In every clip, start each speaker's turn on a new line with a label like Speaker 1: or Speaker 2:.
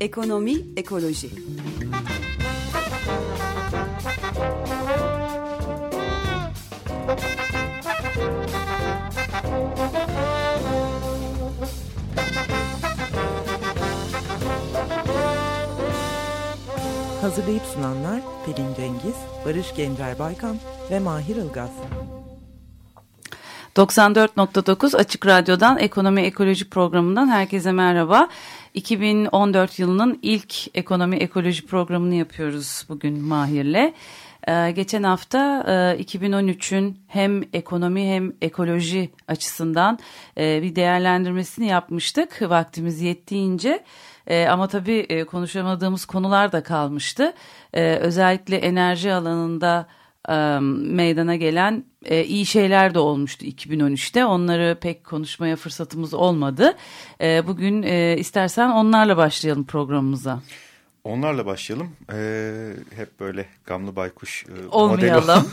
Speaker 1: Ekonomi, ekoloji.
Speaker 2: Hazırlayıp sunanlar Pelin Cengiz, Barış Gencer Baykan ve Mahir Ilgaz.
Speaker 3: 94.9 Açık Radyo'dan Ekonomi Ekoloji programından herkese merhaba. 2014 yılının ilk ekonomi ekoloji programını yapıyoruz bugün Mahir'le. Ee, geçen hafta e, 2013'ün hem ekonomi hem ekoloji açısından e, bir değerlendirmesini yapmıştık vaktimiz yettiğince. E, ama tabii e, konuşamadığımız konular da kalmıştı. E, özellikle enerji alanında e, meydana gelen e, iyi şeyler de olmuştu 2013'te. Onları pek konuşmaya fırsatımız olmadı. E, bugün e, istersen onlarla başlayalım programımıza.
Speaker 4: Onlarla başlayalım. Ee, hep böyle gamlı baykuş e,
Speaker 3: Olmayalım.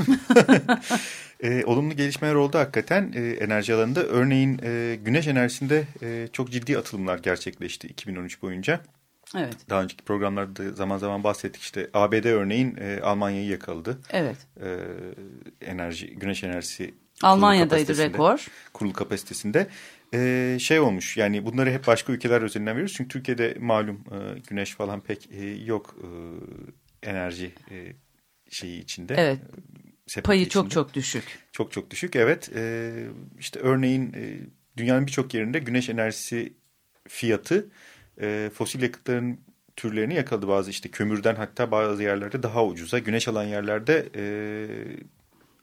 Speaker 4: e, olumlu gelişmeler oldu hakikaten e, enerji alanında. Örneğin e, güneş enerjisinde e, çok ciddi atılımlar gerçekleşti 2013 boyunca.
Speaker 3: Evet.
Speaker 4: Daha önceki programlarda zaman zaman bahsettik işte ABD örneğin e, Almanya'yı yakaladı.
Speaker 3: Evet.
Speaker 4: E, enerji, güneş enerjisi
Speaker 3: Almanya'daydı rekor.
Speaker 4: Kurulu kapasitesinde. Ee, şey olmuş yani bunları hep başka ülkeler üzerinden veriyoruz. Çünkü Türkiye'de malum e, güneş falan pek e, yok e, enerji e, şeyi içinde.
Speaker 3: Evet.
Speaker 4: Sepeti
Speaker 3: Payı
Speaker 4: içinde.
Speaker 3: çok çok düşük.
Speaker 4: Çok çok düşük evet. E, işte örneğin e, dünyanın birçok yerinde güneş enerjisi fiyatı e, fosil yakıtların türlerini yakaladı. Bazı işte kömürden hatta bazı yerlerde daha ucuza. Güneş alan yerlerde e,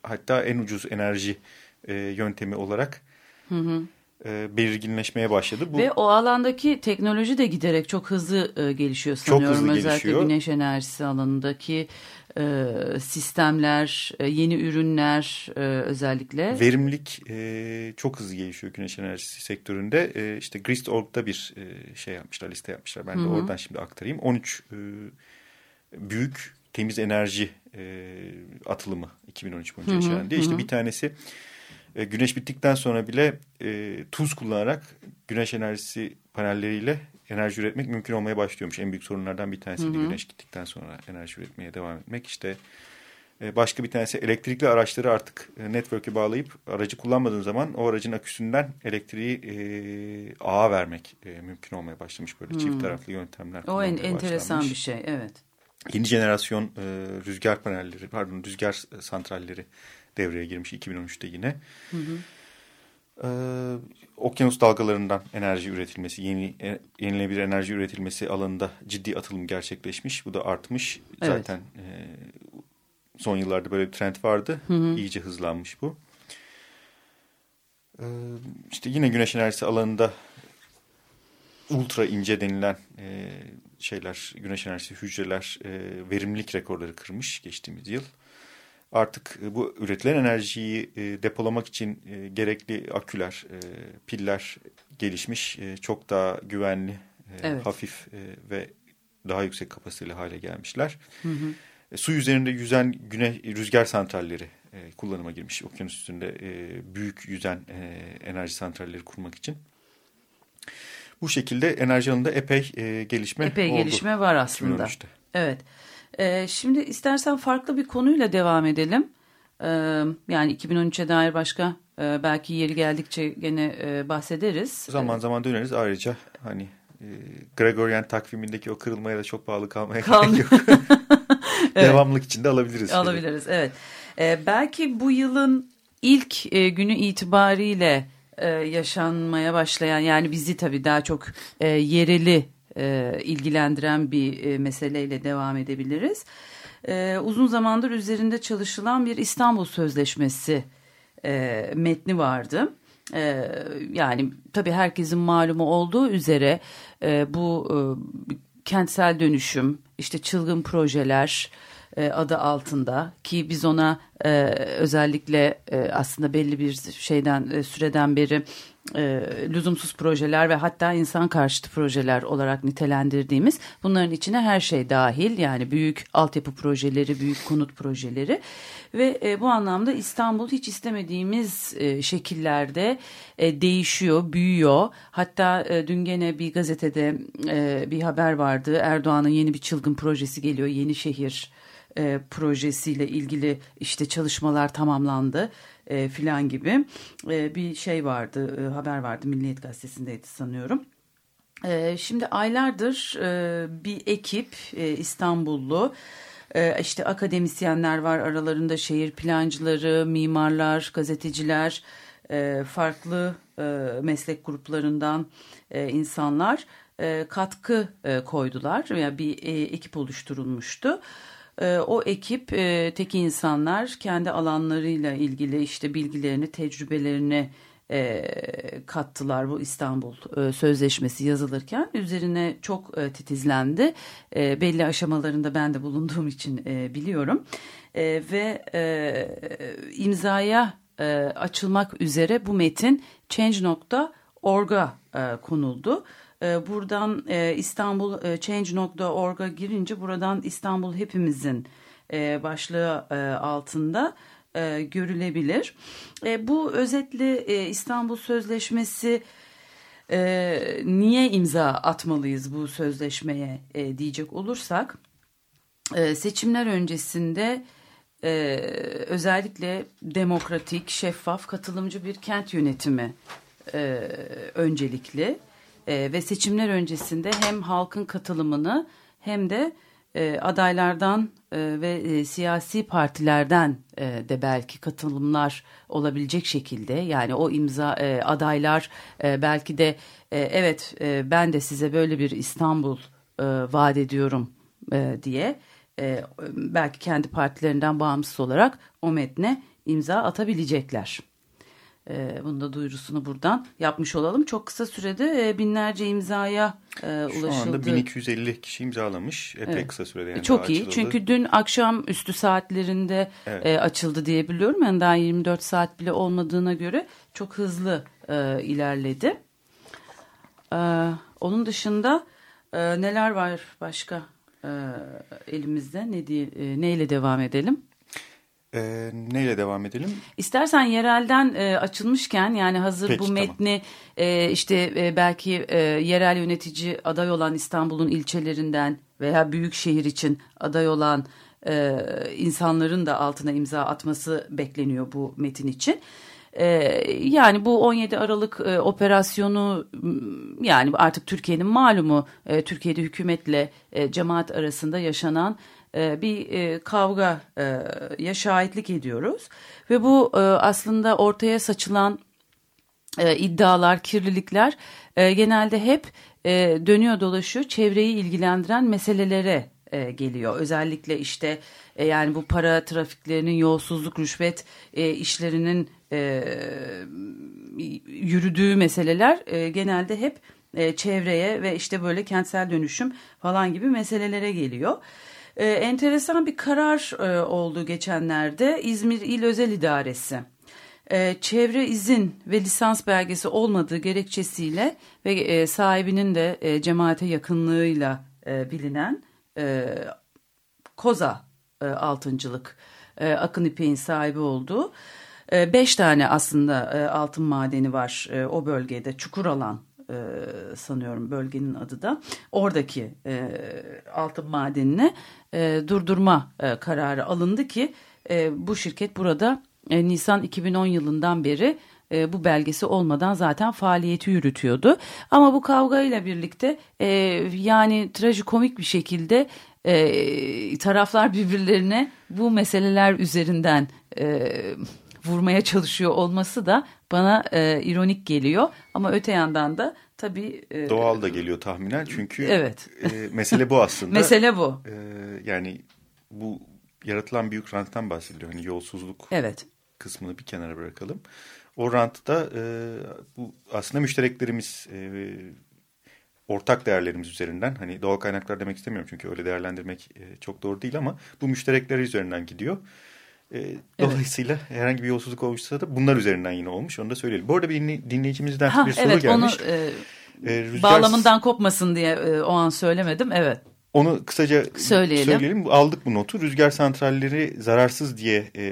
Speaker 4: hatta en ucuz enerji e, yöntemi olarak
Speaker 3: Hı hı.
Speaker 4: e, belirginleşmeye başladı. Bu,
Speaker 3: Ve o alandaki teknoloji de giderek çok hızlı e, gelişiyor sanıyorum.
Speaker 4: hızlı
Speaker 3: Özellikle
Speaker 4: gelişiyor.
Speaker 3: güneş enerjisi alanındaki e, sistemler, e, yeni ürünler e, özellikle.
Speaker 4: Verimlilik e, çok hızlı gelişiyor güneş enerjisi sektöründe. E, işte Grist.org'da bir e, şey yapmışlar, liste yapmışlar. Ben de
Speaker 3: Hı hı.
Speaker 4: oradan şimdi aktarayım. 13 e, büyük temiz enerji e, atılımı 2013 boyunca yaşanan diye. İşte
Speaker 3: hı hı.
Speaker 4: bir tanesi e, güneş bittikten sonra bile e, tuz kullanarak güneş enerjisi panelleriyle enerji üretmek mümkün olmaya başlıyormuş. En büyük sorunlardan bir tanesi de
Speaker 3: Hı hı.
Speaker 4: güneş gittikten sonra enerji üretmeye devam etmek. İşte e, başka bir tanesi elektrikli araçları artık e, network'e bağlayıp aracı kullanmadığın zaman o aracın aküsünden elektriği e, ağa vermek e, mümkün olmaya başlamış. Böyle çift taraflı yöntemler.
Speaker 3: O en, enteresan
Speaker 4: başlanmış.
Speaker 3: bir şey, evet.
Speaker 4: Yeni jenerasyon e, rüzgar panelleri, pardon rüzgar santralleri devreye girmiş 2013'te yine.
Speaker 3: Hı hı.
Speaker 4: Ee, okyanus dalgalarından enerji üretilmesi, yeni e, yenilenebilir enerji üretilmesi alanında ciddi atılım gerçekleşmiş. Bu da artmış.
Speaker 3: Evet.
Speaker 4: Zaten e, son yıllarda böyle bir trend vardı.
Speaker 3: Hı hı.
Speaker 4: İyice hızlanmış bu. Ee, işte yine güneş enerjisi alanında ultra ince denilen e, şeyler, güneş enerjisi hücreler e, verimlilik rekorları kırmış geçtiğimiz yıl. Artık e, bu üretilen enerjiyi e, depolamak için e, gerekli aküler, piller gelişmiş. Çok daha güvenli,
Speaker 3: Evet.
Speaker 4: hafif ve daha yüksek kapasiteli hale gelmişler.
Speaker 3: Hı hı.
Speaker 4: Su üzerinde yüzen güneş rüzgar santralleri kullanıma girmiş. Okyanus üstünde büyük yüzen enerji santralleri kurmak için. Bu şekilde enerji alanında epey e, gelişme
Speaker 3: Epey
Speaker 4: oldu.
Speaker 3: gelişme var aslında.
Speaker 4: 2013'te.
Speaker 3: Evet. Ee, şimdi istersen farklı bir konuyla devam edelim. Ee, yani 2013'e dair başka e, belki yeri geldikçe gene e, bahsederiz.
Speaker 4: Zaman zaman döneriz. Ayrıca hani e, Gregorian takvimindeki o kırılmaya da çok bağlı kalmaya
Speaker 3: Kal-
Speaker 4: gerek yok. Devamlık içinde alabiliriz.
Speaker 3: Alabiliriz evet. Ee, belki bu yılın ilk e, günü itibariyle e, yaşanmaya başlayan yani bizi tabii daha çok e, yereli e, ilgilendiren bir e, meseleyle devam edebiliriz. E, uzun zamandır üzerinde çalışılan bir İstanbul Sözleşmesi e, metni vardı. E, yani tabii herkesin malumu olduğu üzere e, bu e, kentsel dönüşüm, işte çılgın projeler, e, adı altında ki biz ona e, özellikle e, aslında belli bir şeyden e, süreden beri e, lüzumsuz projeler ve hatta insan karşıtı projeler olarak nitelendirdiğimiz bunların içine her şey dahil yani büyük altyapı projeleri, büyük konut projeleri ve e, bu anlamda İstanbul hiç istemediğimiz e, şekillerde e, değişiyor, büyüyor. Hatta e, dün gene bir gazetede e, bir haber vardı Erdoğan'ın yeni bir çılgın projesi geliyor, yeni şehir e, projesiyle ilgili işte çalışmalar tamamlandı e, filan gibi e, bir şey vardı, e, haber vardı Milliyet Gazetesi'ndeydi sanıyorum. E, şimdi aylardır e, bir ekip e, İstanbullu e, işte akademisyenler var aralarında şehir plancıları, mimarlar, gazeteciler, e, farklı e, meslek gruplarından insanlar katkı koydular veya yani bir ekip oluşturulmuştu. Ee, o ekip e, tek insanlar kendi alanlarıyla ilgili işte bilgilerini, tecrübelerini e, kattılar bu İstanbul e, Sözleşmesi yazılırken. Üzerine çok titizlendi. belli aşamalarında ben de bulunduğum için biliyorum. ve imzaya açılmak üzere bu metin change.org'a konuldu. Ee, buradan e, İstanbul e, Change.org'a girince buradan İstanbul hepimizin e, başlığı altında görülebilir. Bu özetle İstanbul Sözleşmesi niye imza atmalıyız bu sözleşmeye diyecek olursak seçimler öncesinde özellikle demokratik, şeffaf, katılımcı bir kent yönetimi öncelikli e, ve seçimler öncesinde hem halkın katılımını hem de e, adaylardan e, ve siyasi partilerden de belki katılımlar olabilecek şekilde yani o imza adaylar belki de evet ben de size böyle bir İstanbul e, vaat ediyorum diye belki kendi partilerinden bağımsız olarak o metne imza atabilecekler. E, bunun da duyurusunu buradan yapmış olalım. Çok kısa sürede e, binlerce imzaya e, ulaşıldı. Şu
Speaker 4: anda 1250 kişi imzalamış. Epey evet. kısa sürede. Yani
Speaker 3: Çok iyi. Açıldı. Çünkü dün akşam üstü saatlerinde evet. e, açıldı diye biliyorum. Yani daha 24 saat bile olmadığına göre çok hızlı e, ilerledi. E, onun dışında e, neler var başka e, elimizde? Ne diye e, neyle devam edelim?
Speaker 4: E, neyle devam edelim?
Speaker 3: İstersen yerelden e, açılmışken yani hazır Peki, bu metni tamam. e, işte e, belki e, yerel yönetici aday olan İstanbul'un ilçelerinden veya büyük şehir için aday olan e, insanların da altına imza atması bekleniyor bu metin için. E, yani bu 17 Aralık e, operasyonu yani artık Türkiye'nin malumu e, Türkiye'de hükümetle e, cemaat arasında yaşanan bir e, kavga ya şahitlik ediyoruz. Ve bu e, aslında ortaya saçılan iddialar, kirlilikler genelde hep dönüyor dolaşıyor çevreyi ilgilendiren meselelere geliyor. Özellikle işte yani bu para trafiklerinin yolsuzluk, rüşvet işlerinin yürüdüğü meseleler genelde hep çevreye ve işte böyle kentsel dönüşüm falan gibi meselelere geliyor. E, enteresan bir karar e, oldu geçenlerde İzmir İl Özel İdaresi. E, çevre izin ve lisans belgesi olmadığı gerekçesiyle ve e, sahibinin de e, cemaate yakınlığıyla e, bilinen Koza altıncılık e, Akın İpek'in sahibi olduğu beş tane aslında altın madeni var o bölgede çukur alan e, sanıyorum bölgenin adı da oradaki e, altın madenini e, durdurma e, kararı alındı ki e, bu şirket burada e, Nisan 2010 yılından beri e, bu belgesi olmadan zaten faaliyeti yürütüyordu. Ama bu kavgayla birlikte e, yani trajikomik bir şekilde e, taraflar birbirlerine bu meseleler üzerinden e, vurmaya çalışıyor olması da bana e, ironik geliyor. Ama öte yandan da tabii...
Speaker 4: E, Doğal da geliyor tahminen çünkü evet. e, mesele bu aslında.
Speaker 3: mesele bu.
Speaker 4: E, yani bu yaratılan büyük ranttan bahsediyor. Hani yolsuzluk evet. kısmını bir kenara bırakalım. O rantta e, bu aslında müştereklerimiz... E, ortak değerlerimiz üzerinden hani doğal kaynaklar demek istemiyorum çünkü öyle değerlendirmek e, çok doğru değil ama bu müşterekler üzerinden gidiyor. E, dolayısıyla evet. herhangi bir yolsuzluk olmuşsa da bunlar üzerinden yine olmuş onu da söyleyelim. Bu arada bir dinleyicimizden ha, bir soru
Speaker 3: evet,
Speaker 4: gelmiş.
Speaker 3: Onu, e, e, rüzgar... Bağlamından kopmasın diye e, o an söylemedim evet.
Speaker 4: Onu kısaca söyleyelim. söyleyelim. Aldık bu notu. Rüzgar santralleri zararsız diye e,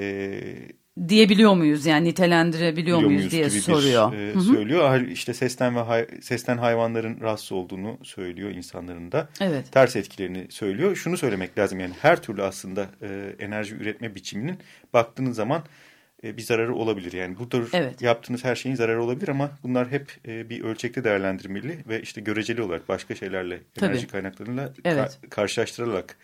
Speaker 3: diyebiliyor muyuz yani nitelendirebiliyor muyuz, muyuz diye soruyor.
Speaker 4: Bir, e, söylüyor. İşte sesten ve hay, sesten hayvanların rahatsız olduğunu söylüyor insanların da.
Speaker 3: Evet.
Speaker 4: Ters etkilerini söylüyor. Şunu söylemek lazım yani her türlü aslında e, enerji üretme biçiminin baktığınız zaman e, bir zararı olabilir. Yani bu tür evet. yaptığınız her şeyin zararı olabilir ama bunlar hep e, bir ölçekte değerlendirmeli ve işte göreceli olarak başka şeylerle Tabii. enerji kaynaklarıyla evet. ka karşılaştırılarak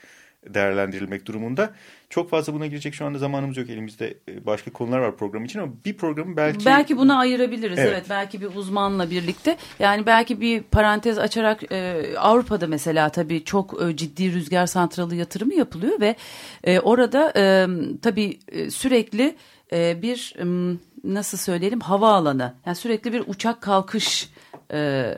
Speaker 4: değerlendirilmek durumunda. Çok fazla buna girecek şu anda zamanımız yok. Elimizde e, başka konular var program için ama bir programı belki...
Speaker 3: Belki buna ayırabiliriz. Evet. evet belki bir uzmanla birlikte. Yani belki bir parantez açarak e, Avrupa'da mesela tabii çok e, ciddi rüzgar santralı yatırımı yapılıyor ve e, orada e, tabii sürekli e, bir nasıl söyleyelim havaalanı. Yani sürekli bir uçak kalkış e,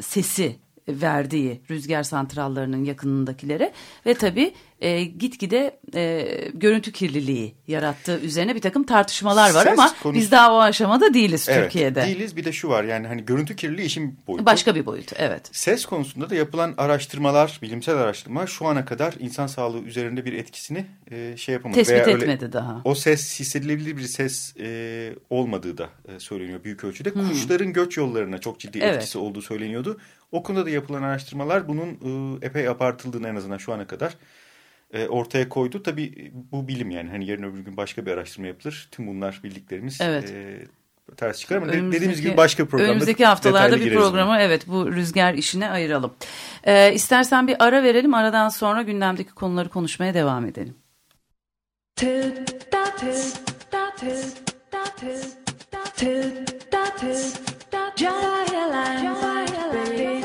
Speaker 3: sesi verdiği rüzgar santrallarının yakınındakilere ve tabii e, gitgide e, görüntü kirliliği yarattığı üzerine bir takım tartışmalar var Ses ama konusu... biz daha o aşamada değiliz
Speaker 4: evet,
Speaker 3: Türkiye'de.
Speaker 4: Değiliz bir de şu var yani hani görüntü kirliliği işin boyutu.
Speaker 3: Başka bir boyut evet.
Speaker 4: Ses konusunda da yapılan araştırmalar, bilimsel araştırmalar şu ana kadar insan sağlığı üzerinde bir etkisini e, şey yapamadı.
Speaker 3: Tespit Veya etmedi öyle, daha.
Speaker 4: O ses hissedilebilir bir ses e, olmadığı da e, söyleniyor büyük ölçüde. Hmm. Kuşların göç yollarına çok ciddi evet. etkisi olduğu söyleniyordu. O konuda da yapılan araştırmalar bunun e, epey abartıldığını en azından şu ana kadar e, ortaya koydu. Tabii bu bilim yani hani yarın öbür gün başka bir araştırma yapılır. Tüm bunlar bildiklerimiz evet. e, ters çıkar ama dediğimiz gibi başka programda
Speaker 3: Önümüzdeki haftalarda bir programı buna. evet bu rüzgar işine ayıralım. Ee, istersen bir ara verelim. Aradan sonra gündemdeki konuları konuşmaya devam edelim. crime,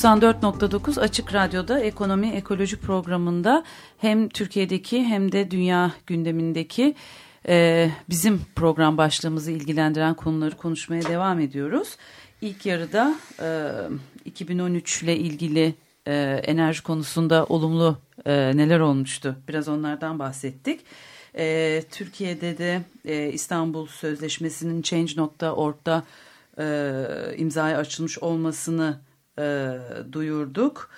Speaker 3: 94.9 Açık Radyo'da Ekonomi Ekoloji programında hem Türkiye'deki hem de dünya gündemindeki e, bizim program başlığımızı ilgilendiren konuları konuşmaya devam ediyoruz. İlk yarıda e, 2013 ile ilgili e, enerji konusunda olumlu e, neler olmuştu biraz onlardan bahsettik. E, Türkiye'de de e, İstanbul Sözleşmesi'nin Change.org'da e, imzaya açılmış olmasını e, duyurduk.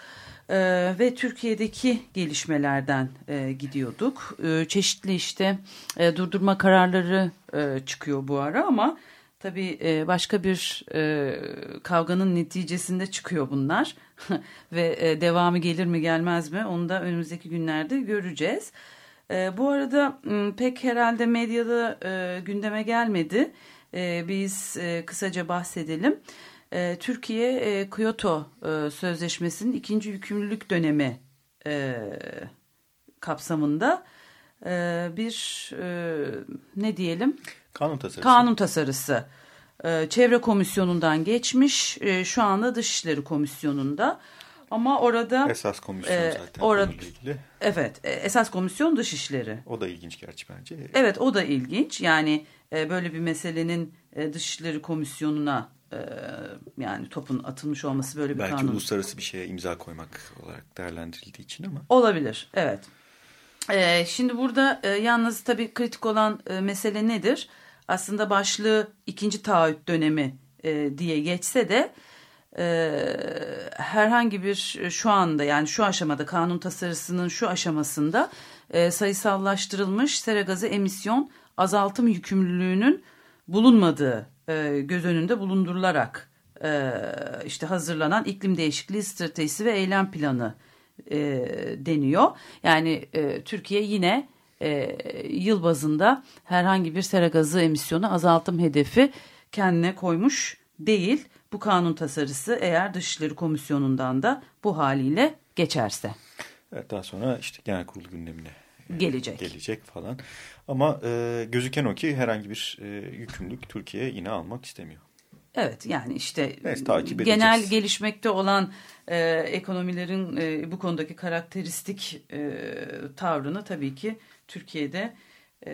Speaker 3: E, ve Türkiye'deki gelişmelerden e, gidiyorduk. E, çeşitli işte e, durdurma kararları e, çıkıyor bu ara ama tabii e, başka bir e, kavganın neticesinde çıkıyor bunlar. ve e, devamı gelir mi gelmez mi onu da önümüzdeki günlerde göreceğiz. E, bu arada pek herhalde medyada e, gündeme gelmedi. E, biz e, kısaca bahsedelim. E, Türkiye e, Kyoto e, Sözleşmesi'nin ikinci yükümlülük dönemi e, kapsamında e, bir e, ne diyelim?
Speaker 4: Kanun tasarısı.
Speaker 3: Kanun tasarısı. E, Çevre Komisyonu'ndan geçmiş. E, şu anda Dışişleri Komisyonu'nda. Ama orada...
Speaker 4: Esas komisyon
Speaker 3: e,
Speaker 4: zaten
Speaker 3: orada,
Speaker 4: ilgili.
Speaker 3: Evet, e, esas komisyon Dışişleri.
Speaker 4: O da ilginç gerçi bence.
Speaker 3: Evet, o da ilginç. Yani e, böyle bir meselenin e, Dışişleri Komisyonu'na e, yani topun atılmış olması böyle bir
Speaker 4: Belki
Speaker 3: kanun.
Speaker 4: uluslararası bir şeye imza koymak olarak değerlendirildiği için ama.
Speaker 3: Olabilir, evet. E, şimdi burada e, yalnız tabii kritik olan e, mesele nedir? Aslında başlığı ikinci taahhüt dönemi e, diye geçse de e, herhangi bir şu anda yani şu aşamada kanun tasarısının şu aşamasında e, sayısallaştırılmış sera gazı emisyon azaltım yükümlülüğünün bulunmadığı e, göz önünde bulundurularak e, işte hazırlanan iklim değişikliği stratejisi ve eylem planı e, deniyor. Yani Türkiye yine yıl bazında herhangi bir sera gazı emisyonu azaltım hedefi kendine koymuş değil. Bu kanun tasarısı eğer Dışişleri Komisyonu'ndan da bu haliyle geçerse.
Speaker 4: Evet, daha sonra işte genel kurulu gündemine
Speaker 3: gelecek.
Speaker 4: Gelecek falan. Ama e, gözüken o ki herhangi bir e, yükümlülük Türkiye yine almak istemiyor.
Speaker 3: Evet yani işte
Speaker 4: evet, takip
Speaker 3: genel gelişmekte olan e, ekonomilerin e, bu konudaki karakteristik e, tavrını tabii ki Türkiye'de e,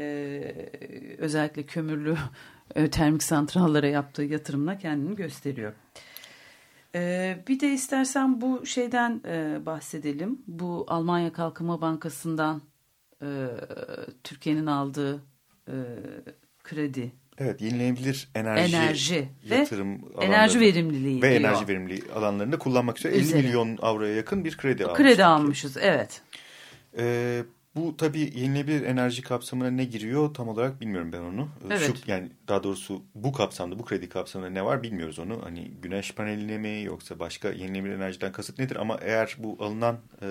Speaker 3: özellikle kömürlü e, termik santrallara yaptığı yatırımla kendini gösteriyor. E, bir de istersen bu şeyden e, bahsedelim. Bu Almanya Kalkınma Bankası'ndan e, Türkiye'nin aldığı e, kredi.
Speaker 4: Evet yenilenebilir enerji,
Speaker 3: enerji
Speaker 4: yatırım
Speaker 3: ve enerji verimliliği
Speaker 4: ve
Speaker 3: diyor.
Speaker 4: enerji verimliliği alanlarında kullanmak üzere 50
Speaker 3: Üzeri.
Speaker 4: milyon avroya yakın bir kredi almışız.
Speaker 3: Kredi almışız evet.
Speaker 4: Ee, bu tabii yenilenebilir enerji kapsamına ne giriyor tam olarak bilmiyorum ben onu.
Speaker 3: Evet.
Speaker 4: Şu, yani daha doğrusu bu kapsamda bu kredi kapsamında ne var bilmiyoruz onu. Hani güneş paneline mi yoksa başka yenilenebilir enerjiden kasıt nedir? Ama eğer bu alınan e,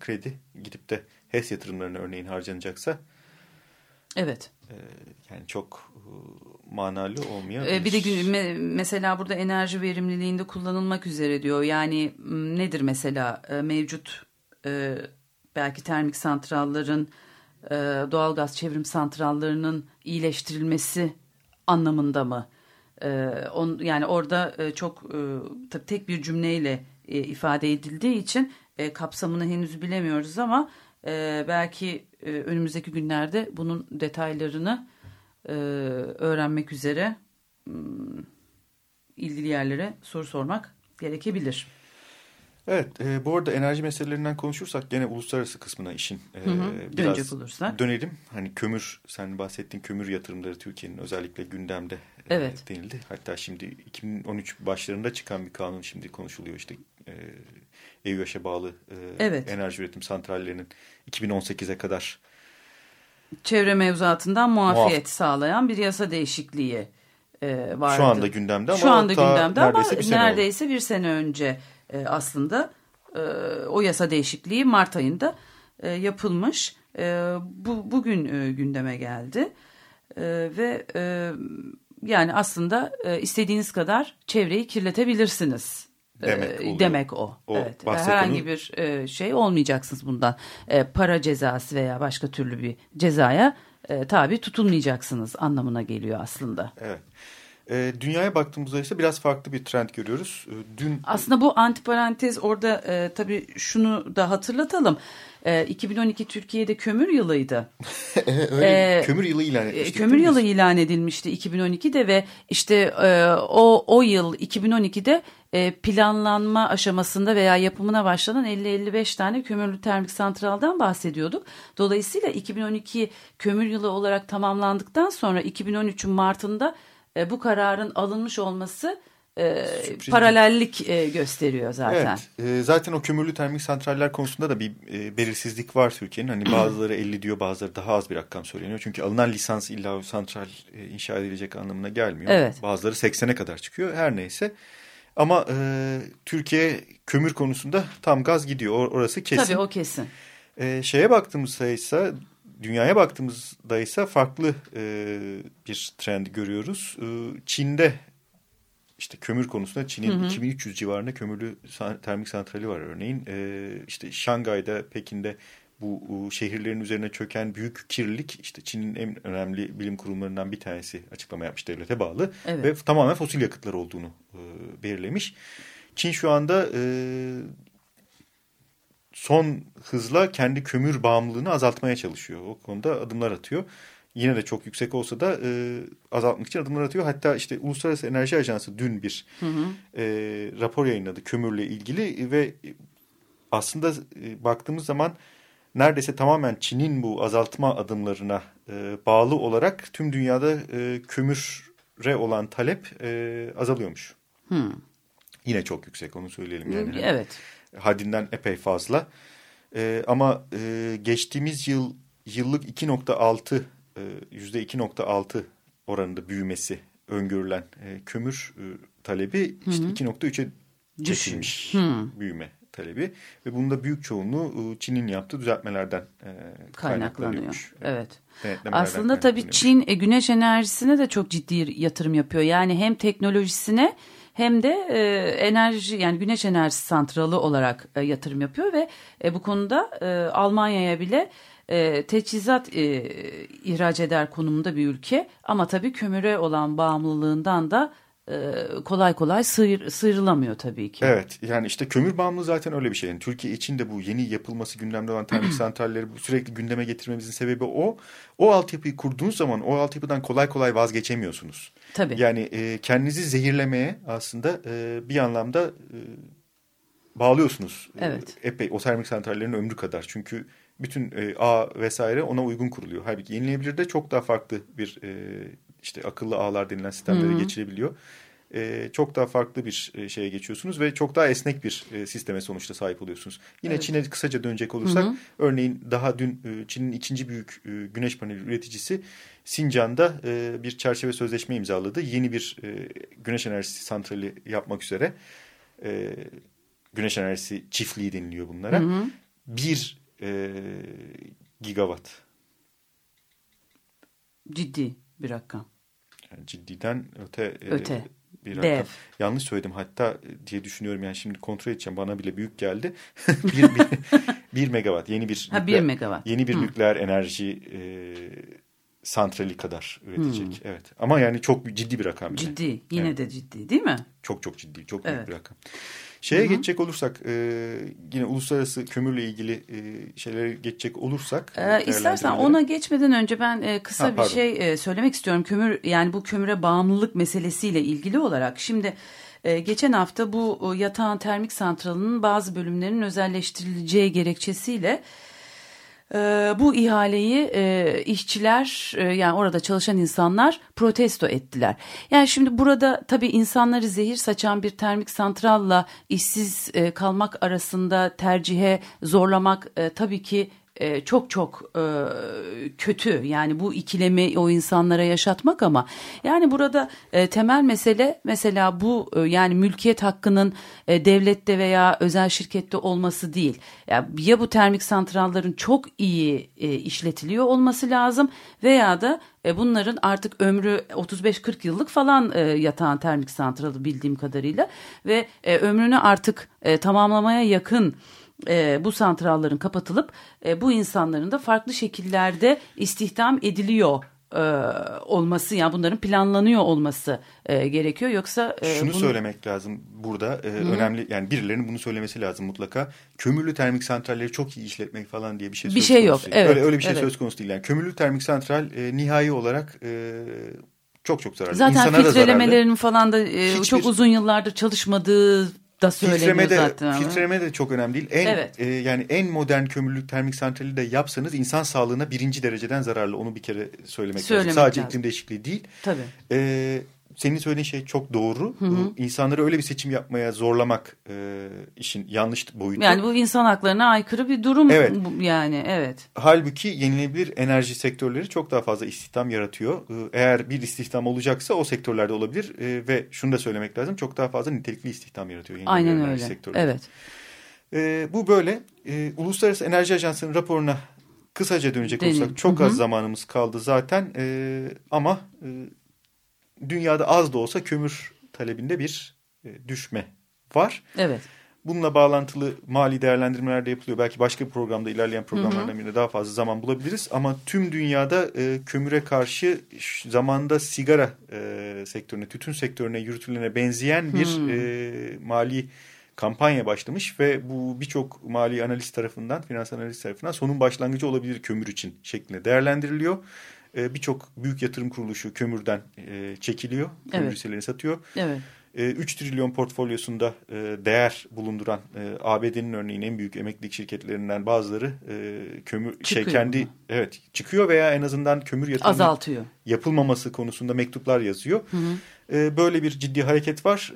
Speaker 4: kredi gidip de HES yatırımlarına örneğin harcanacaksa
Speaker 3: Evet.
Speaker 4: e, yani çok e, manalı olmayabilir.
Speaker 3: Ee, bir de me mesela burada enerji verimliliğinde kullanılmak üzere diyor. Yani nedir mesela e, mevcut e, belki termik santrallerin e, doğalgaz çevrim santrallarının iyileştirilmesi anlamında mı? E, on, yani orada e, çok e, tek bir cümleyle e, ifade edildiği için e, kapsamını henüz bilemiyoruz ama e, belki e, önümüzdeki günlerde bunun detaylarını e, öğrenmek üzere ilgili yerlere soru sormak gerekebilir.
Speaker 4: Evet, e, bu arada enerji meselelerinden konuşursak gene uluslararası kısmına işin e,
Speaker 3: Hı hı,
Speaker 4: biraz dönelim. Hani kömür, sen bahsettiğin kömür yatırımları Türkiye'nin özellikle gündemde e,
Speaker 3: Evet.
Speaker 4: denildi. Hatta şimdi 2013 başlarında çıkan bir kanun şimdi konuşuluyor işte e, EÜH'e bağlı e,
Speaker 3: Evet.
Speaker 4: enerji üretim santrallerinin 2018'e kadar
Speaker 3: Çevre mevzuatından muafiyet
Speaker 4: Muaf-
Speaker 3: sağlayan bir yasa değişikliği e, vardı.
Speaker 4: şu anda gündemde ama
Speaker 3: Şu anda gündemde ama
Speaker 4: neredeyse bir sene
Speaker 3: neredeyse bir sene önce e, aslında e, o yasa değişikliği Mart ayında e, yapılmış. E, bu bugün e, gündeme geldi E, ve e, yani aslında e, istediğiniz kadar çevreyi kirletebilirsiniz.
Speaker 4: Demek oluyor.
Speaker 3: demek o.
Speaker 4: O
Speaker 3: evet. Herhangi bir e, şey olmayacaksınız bundan. E, para cezası veya başka türlü bir cezaya e, tabi tutulmayacaksınız anlamına geliyor aslında.
Speaker 4: Evet. E, dünyaya baktığımızda ise biraz farklı bir trend görüyoruz. E, dün
Speaker 3: Aslında bu antiparantez orada e, tabii şunu da hatırlatalım. E, 2012 Türkiye'de kömür yılıydı.
Speaker 4: öyle
Speaker 3: e,
Speaker 4: kömür yılı ilan
Speaker 3: E,
Speaker 4: etmiştik.
Speaker 3: kömür yılı ilan edilmişti 2012'de ve işte e, o o yıl 2012'de e, planlanma aşamasında veya yapımına başlanan 50-55 tane kömürlü termik santraldan bahsediyorduk. Dolayısıyla 2012 kömür yılı olarak tamamlandıktan sonra 2013'ün Mart'ında e, bu kararın alınmış olması e,
Speaker 4: Sürpriz
Speaker 3: paralellik e, gösteriyor zaten.
Speaker 4: Evet, e, zaten o kömürlü termik santraller konusunda da bir e, belirsizlik var Türkiye'nin. Hani bazıları 50 diyor, bazıları daha az bir rakam söyleniyor. Çünkü alınan lisans illa o santral e, inşa edilecek anlamına gelmiyor.
Speaker 3: Evet.
Speaker 4: Bazıları 80'e kadar çıkıyor. Her neyse. Ama e, Türkiye kömür konusunda tam gaz gidiyor. Or- orası kesin.
Speaker 3: Tabii o kesin.
Speaker 4: E, şeye baktığımızda ise dünyaya baktığımızda ise farklı e, bir trend görüyoruz. E, Çin'de işte kömür konusunda Çin'in 2300 civarında kömürlü termik santrali var örneğin. E, işte Şangay'da, Pekin'de bu şehirlerin üzerine çöken büyük kirlilik işte Çin'in en önemli bilim kurumlarından bir tanesi açıklama yapmış devlete bağlı
Speaker 3: Evet.
Speaker 4: ve tamamen fosil yakıtlar olduğunu e, belirlemiş. Çin şu anda e, son hızla kendi kömür bağımlılığını azaltmaya çalışıyor. O konuda adımlar atıyor. Yine de çok yüksek olsa da e, azaltmak için adımlar atıyor. Hatta işte Uluslararası Enerji Ajansı dün bir e, rapor yayınladı kömürle ilgili ve aslında e, baktığımız zaman neredeyse tamamen Çin'in bu azaltma adımlarına e, bağlı olarak tüm dünyada e, kömüre olan talep e, azalıyormuş.
Speaker 3: Hmm.
Speaker 4: Yine çok yüksek onu söyleyelim yani.
Speaker 3: Evet.
Speaker 4: Haddinden epey fazla. Ee, ama e, geçtiğimiz yıl yıllık 2.6 e, yüzde 2.6 oranında büyümesi öngörülen e, kömür e, talebi işte 2.3'e çekilmiş büyüme talebi ve bunda büyük çoğunluğu e, Çin'in yaptığı düzeltmelerden e,
Speaker 3: kaynaklanıyor. Evet. Aslında tabii. Çin e, güneş enerjisine de çok ciddi yatırım yapıyor. Yani hem teknolojisine hem de e, enerji yani güneş enerjisi santralı olarak e, yatırım yapıyor ve e, bu konuda e, Almanya'ya bile e, teçhizat e, ihraç eder konumunda bir ülke. Ama tabii kömüre olan bağımlılığından da kolay kolay sıyır, sıyrılamıyor tabii ki.
Speaker 4: Evet yani işte kömür bağımlılığı zaten öyle bir şey. Yani Türkiye için de bu yeni yapılması gündemde olan termik santralleri sürekli gündeme getirmemizin sebebi o. O altyapıyı kurduğunuz zaman o altyapıdan kolay kolay vazgeçemiyorsunuz.
Speaker 3: Tabii.
Speaker 4: Yani e, kendinizi zehirlemeye aslında e, bir anlamda e, bağlıyorsunuz. E,
Speaker 3: Evet.
Speaker 4: epey o termik santrallerin ömrü kadar. Çünkü bütün e, ağ vesaire ona uygun kuruluyor. Halbuki yenilebilir de çok daha farklı bir e, işte akıllı ağlar denilen sistemlere geçirebiliyor. E, çok daha farklı bir e, şeye geçiyorsunuz ve çok daha esnek bir e, sisteme sonuçta sahip oluyorsunuz. Yine Çin'e kısaca dönecek olursak örneğin daha dün e, Çin'in ikinci büyük e, güneş paneli üreticisi Sincan'da e, bir çerçeve sözleşme imzaladı. Yeni bir e, güneş enerjisi santrali yapmak üzere e, güneş enerjisi çiftliği deniliyor bunlara. Bir e, gigawatt
Speaker 3: Ciddi bir rakam.
Speaker 4: yani ciddiden öte, e,
Speaker 3: Öte.
Speaker 4: bir
Speaker 3: Dev.
Speaker 4: rakam. Yanlış söyledim hatta e, diye düşünüyorum yani şimdi kontrol edeceğim bana bile büyük geldi. bir, bir, bir megawatt yeni bir
Speaker 3: Ha, bir
Speaker 4: nükleer-
Speaker 3: megawatt.
Speaker 4: Yeni bir nükleer enerji e, santrali kadar üretecek. Evet. Ama yani çok ciddi bir rakam. yine.
Speaker 3: Ciddi. Yine
Speaker 4: Evet.
Speaker 3: de ciddi değil mi?
Speaker 4: Çok çok ciddi, çok büyük
Speaker 3: Evet.
Speaker 4: bir rakam. Şeye geçecek olursak, e, yine uluslararası kömürle ilgili e, şeylere geçecek olursak. e,
Speaker 3: Ee, istersen
Speaker 4: değerlendirmelere-
Speaker 3: ona geçmeden önce ben e, kısa
Speaker 4: Ha,
Speaker 3: bir
Speaker 4: pardon.
Speaker 3: şey e, söylemek istiyorum. Kömür yani bu kömüre bağımlılık meselesiyle ilgili olarak. Şimdi e, geçen hafta bu e, yatağın termik santralının bazı bölümlerinin özelleştirileceği gerekçesiyle e, bu ihaleyi e, işçiler e, yani orada çalışan insanlar protesto ettiler. Yani şimdi burada tabii insanları zehir saçan bir termik santralla işsiz e, kalmak arasında tercihe zorlamak e, tabii ki e, çok çok e, kötü yani bu ikilemi o insanlara yaşatmak ama yani burada e, temel mesele mesela bu yani mülkiyet hakkının devlette veya özel şirkette olması değil. Ya, ya bu termik santrallerin çok iyi işletiliyor olması lazım veya da bunların artık ömrü 35-40 yıllık falan e, yatağın termik santralı bildiğim kadarıyla ve ömrünü artık tamamlamaya yakın e, bu santrallerin kapatılıp e, bu insanların da farklı şekillerde istihdam ediliyor e, olması yani bunların planlanıyor olması e, gerekiyor. Yoksa
Speaker 4: e, şunu
Speaker 3: bunu...
Speaker 4: söylemek lazım burada e, önemli yani birilerinin bunu söylemesi lazım mutlaka. Kömürlü termik santralleri çok iyi işletmek falan diye bir şey
Speaker 3: bir şey yok
Speaker 4: değil.
Speaker 3: evet
Speaker 4: öyle, öyle bir şey
Speaker 3: evet.
Speaker 4: söz konusu değil. Yani kömürlü termik santral e, nihai olarak e, çok çok zararlı.
Speaker 3: Zaten
Speaker 4: İnsana
Speaker 3: filtrelemelerinin falan da e,
Speaker 4: Hiçbir...
Speaker 3: çok uzun yıllardır çalışmadığı da söyleniyor
Speaker 4: filtreme de,
Speaker 3: zaten.
Speaker 4: Filtreme de çok önemli değil. En,
Speaker 3: evet.
Speaker 4: e, yani en modern kömürlük termik santrali de yapsanız insan sağlığına birinci dereceden zararlı. Onu bir kere söylemek, söylemek lazım. Sadece lazım. iklim değişikliği değil.
Speaker 3: Tabii.
Speaker 4: E, senin söylediğin şey çok doğru. Hı hı. İnsanları öyle bir seçim yapmaya zorlamak e, işin yanlış boyutu.
Speaker 3: Yani bu insan haklarına aykırı bir durum evet. yani evet.
Speaker 4: Halbuki yenilenebilir enerji sektörleri çok daha fazla istihdam yaratıyor. Eğer bir istihdam olacaksa o sektörlerde olabilir e, ve şunu da söylemek lazım çok daha fazla nitelikli istihdam yaratıyor
Speaker 3: yenilenebilir Aynen enerji öyle. sektörleri. Evet.
Speaker 4: E, bu böyle. E, Uluslararası Enerji Ajansı'nın raporuna kısaca dönecek Denin. olsak çok Hı -hı. az zamanımız kaldı zaten e, ama e, dünyada az da olsa kömür talebinde bir e, düşme var.
Speaker 3: Evet.
Speaker 4: Bununla bağlantılı mali değerlendirmeler de yapılıyor. Belki başka bir programda ilerleyen programlardan birinde daha fazla zaman bulabiliriz. Ama tüm dünyada e, kömüre karşı zamanda sigara e, sektörüne, tütün sektörüne yürütülene benzeyen bir hmm. e, mali kampanya başlamış ve bu birçok mali analist tarafından, finans analist tarafından sonun başlangıcı olabilir kömür için şeklinde değerlendiriliyor. E, Birçok büyük yatırım kuruluşu kömürden e, çekiliyor. Kömür evet. hisselerini satıyor.
Speaker 3: Evet.
Speaker 4: 3 trilyon portfolyosunda e, değer bulunduran e, ABD'nin örneğin en büyük emeklilik şirketlerinden bazıları e, kömür şey, çıkıyor. şey kendi evet çıkıyor veya en azından kömür yatırımı
Speaker 3: azaltıyor.
Speaker 4: Yapılmaması konusunda mektuplar yazıyor. Hı hı. Böyle bir ciddi hareket var.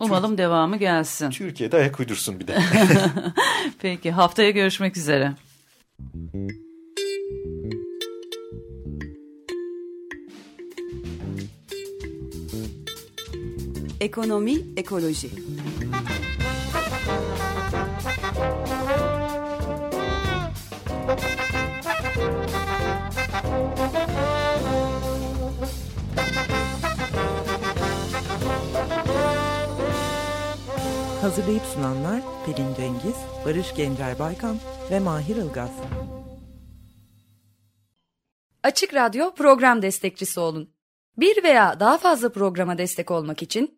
Speaker 3: Umalım Türk, devamı gelsin.
Speaker 4: Türkiye'de ayak uydursun bir de.
Speaker 3: Peki haftaya görüşmek üzere.
Speaker 1: Ekonomi, ekoloji.
Speaker 2: Hazırlayıp sunanlar Pelin Cengiz, Barış Gencer Baykan ve Mahir Ilgaz.
Speaker 5: Açık Radyo program destekçisi olun. Bir veya daha fazla programa destek olmak için